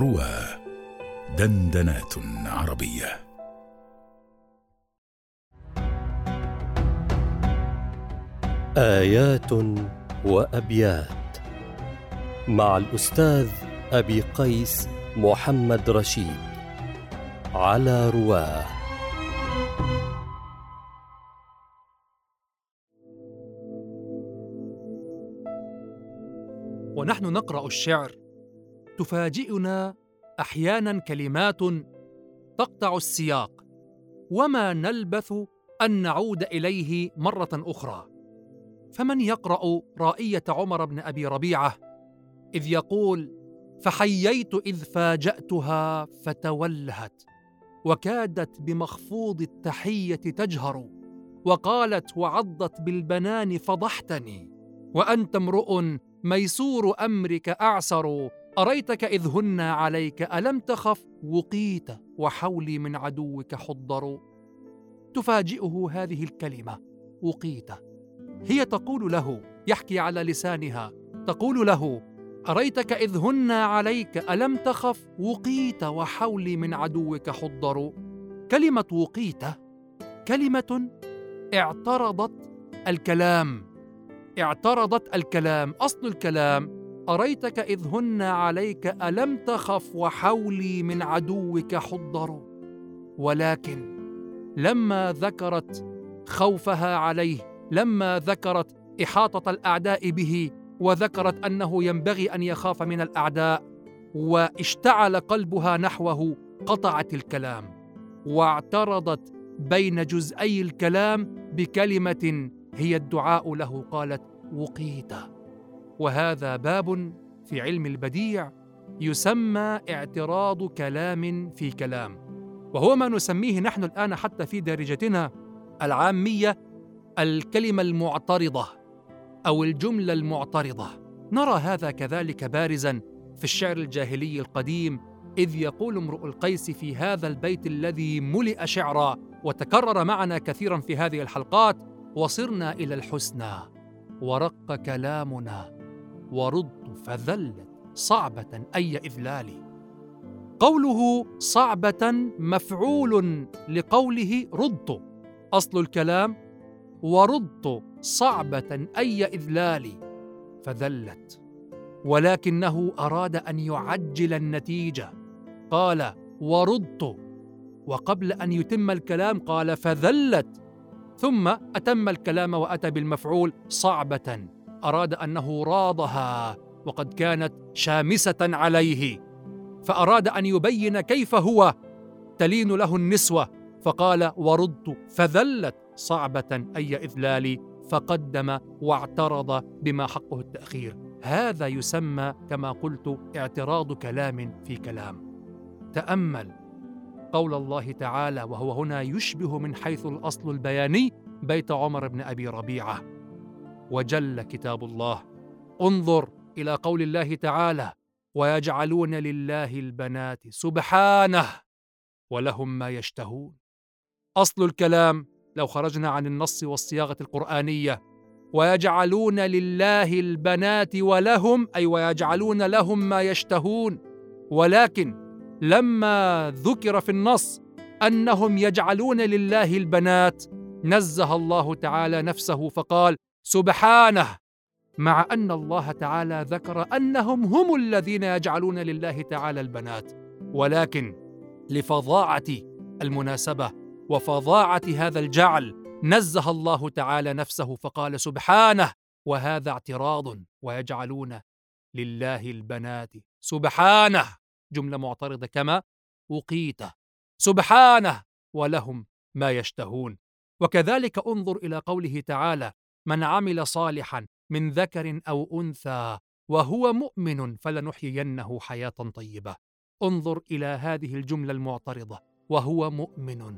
روى دندنات عربية. آيات وأبيات مع الأستاذ أبي قيس محمد رشيد على رواه. ونحن نقرأ الشعر. تفاجئنا أحيانا كلمات تقطع السياق وما نلبث أن نعود إليه مرة أخرى. فمن يقرأ رائية عمر بن أبي ربيعة إذ يقول فحييت إذ فاجأتها فتولهت وكادت بمخفوض التحية تجهر وقالت وعضت بالبنان فضحتني وأنت امرؤ ميسور أمرك أعسر أريتك إذ هن عليك ألم تخف؟ وقيت وحولي من عدوك حضر. تفاجئه هذه الكلمة وقيت. هي تقول له يحكي على لسانها تقول له أريتك إذ هن عليك ألم تخف؟ وقيت وحولي من عدوك حضر. كلمة وقيت كلمة اعترضت الكلام. اعترضت الكلام أصل الكلام أريتك إذ هن عليك ألم تخف وحولي من عدوك حضر ولكن لما ذكرت خوفها عليه لما ذكرت إحاطة الأعداء به وذكرت أنه ينبغي أن يخاف من الأعداء واشتعل قلبها نحوه قطعت الكلام واعترضت بين جزئي الكلام بكلمة هي الدعاء له قالت وقيت وهذا باب في علم البديع يسمى اعتراض كلام في كلام. وهو ما نسميه نحن الآن حتى في دارجتنا العامية الكلمة المعترضة أو الجملة المعترضة. نرى هذا كذلك بارزا في الشعر الجاهلي القديم إذ يقول امرؤ القيس في هذا البيت الذي ملئ شعرا وتكرر معنا كثيرا في هذه الحلقات وصرنا إلى الحسنى ورق كلامنا ورد فذلت صعبة أي إذلال. قوله صعبة مفعول لقوله رد. أصل الكلام ورد صعبة أي إذلال فذلت. ولكنه أراد أن يعجل النتيجة. قال ورد. وقبل أن يتم الكلام قال فذلت. ثم أتم الكلام وأتى بالمفعول صعبة. أراد أنه راضها وقد كانت شامسة عليه فأراد أن يبين كيف هو. تلين له النسوة فقال ورد فذلت صعبة أي إذلال فقدم واعترض بما حقه التأخير. هذا يسمى كما قلت اعتراض كلام في كلام. تأمل قول الله تعالى وهو هنا يشبه من حيث الأصل البياني بيت عمر بن أبي ربيعة. وجل كتاب الله. انظر إلى قول الله تعالى ويجعلون لله البنات سبحانه ولهم ما يشتهون أصل الكلام لو خرجنا عن النص والصياغة القرآنية ويجعلون لله البنات ولهم أي ويجعلون لهم ما يشتهون ولكن لما ذكر في النص أنهم يجعلون لله البنات نزه الله تعالى نفسه فقال سبحانه مع أن الله تعالى ذكر أنهم هم الذين يجعلون لله تعالى البنات. ولكن لفظاعة المناسبة وفظاعة هذا الجعل نزه الله تعالى نفسه فقال سبحانه وهذا اعتراض ويجعلون لله البنات سبحانه. جملة معترضة كما وقيت سبحانه ولهم ما يشتهون. وكذلك انظر إلى قوله تعالى من عمل صالحا من ذكر أو أنثى وهو مؤمن فلنحيينه حياة طيبة. انظر إلى هذه الجملة المعترضة. وهو مؤمن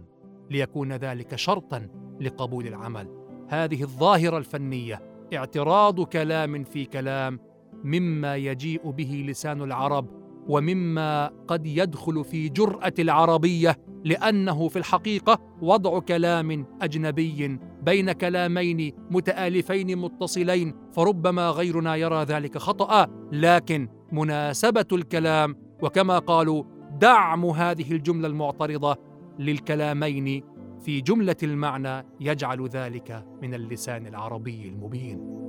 ليكون ذلك شرطا لقبول العمل. هذه الظاهرة الفنية اعتراض كلام في كلام مما يجيء به لسان العرب ومما قد يدخل في جرأة العربية لأنه في الحقيقة وضع كلام أجنبي بين كلامين متآلفين متصلين فربما غيرنا يرى ذلك خطأ لكن مناسبة الكلام وكما قالوا دعم هذه الجملة المعترضة للكلامين في جملة المعنى يجعل ذلك من اللسان العربي المبين.